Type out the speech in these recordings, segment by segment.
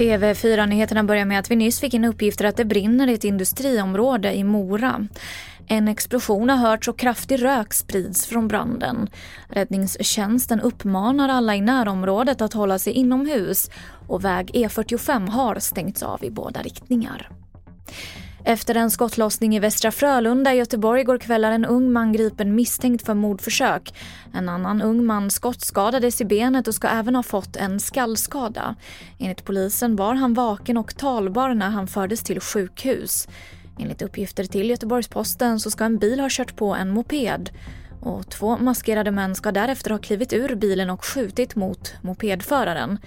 TV4-nyheterna börjar med att vi nyss fick in uppgifter att det brinner i ett industriområde i Mora. En explosion har hörts och kraftig rök sprids från branden. Räddningstjänsten uppmanar alla i närområdet att hålla sig inomhus och väg E45 har stängts av i båda riktningar. Efter en skottlossning i Västra Frölunda i Göteborg går kväll är en ung man gripen misstänkt för mordförsök. En annan ung man skottskadades i benet och ska även ha fått en skallskada. Enligt polisen var han vaken och talbar när han fördes till sjukhus. Enligt uppgifter till Göteborgs-Posten så ska en bil ha kört på en moped. Och två maskerade män ska därefter ha klivit ur bilen och skjutit mot mopedföraren.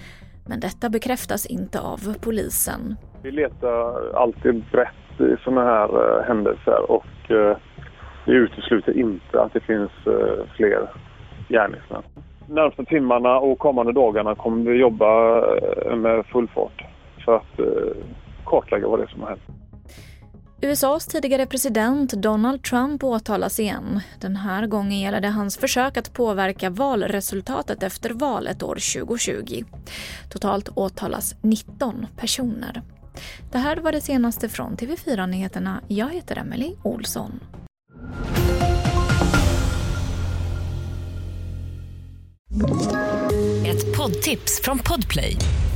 Men detta bekräftas inte av polisen. Vi letar alltid brett i sådana här uh, händelser och uh, vi utesluter inte att det finns uh, fler gärningsmän. Närmaste timmarna och kommande dagarna kommer vi jobba med full fart för att kartlägga vad det är som har hänt. USAs tidigare president Donald Trump åtalas igen. Den här gången gäller det hans försök att påverka valresultatet efter valet år 2020. Totalt åtalas 19 personer. Det här var det senaste från TV4 Nyheterna. Jag heter Emily Olsson. Ett poddtips från Podplay.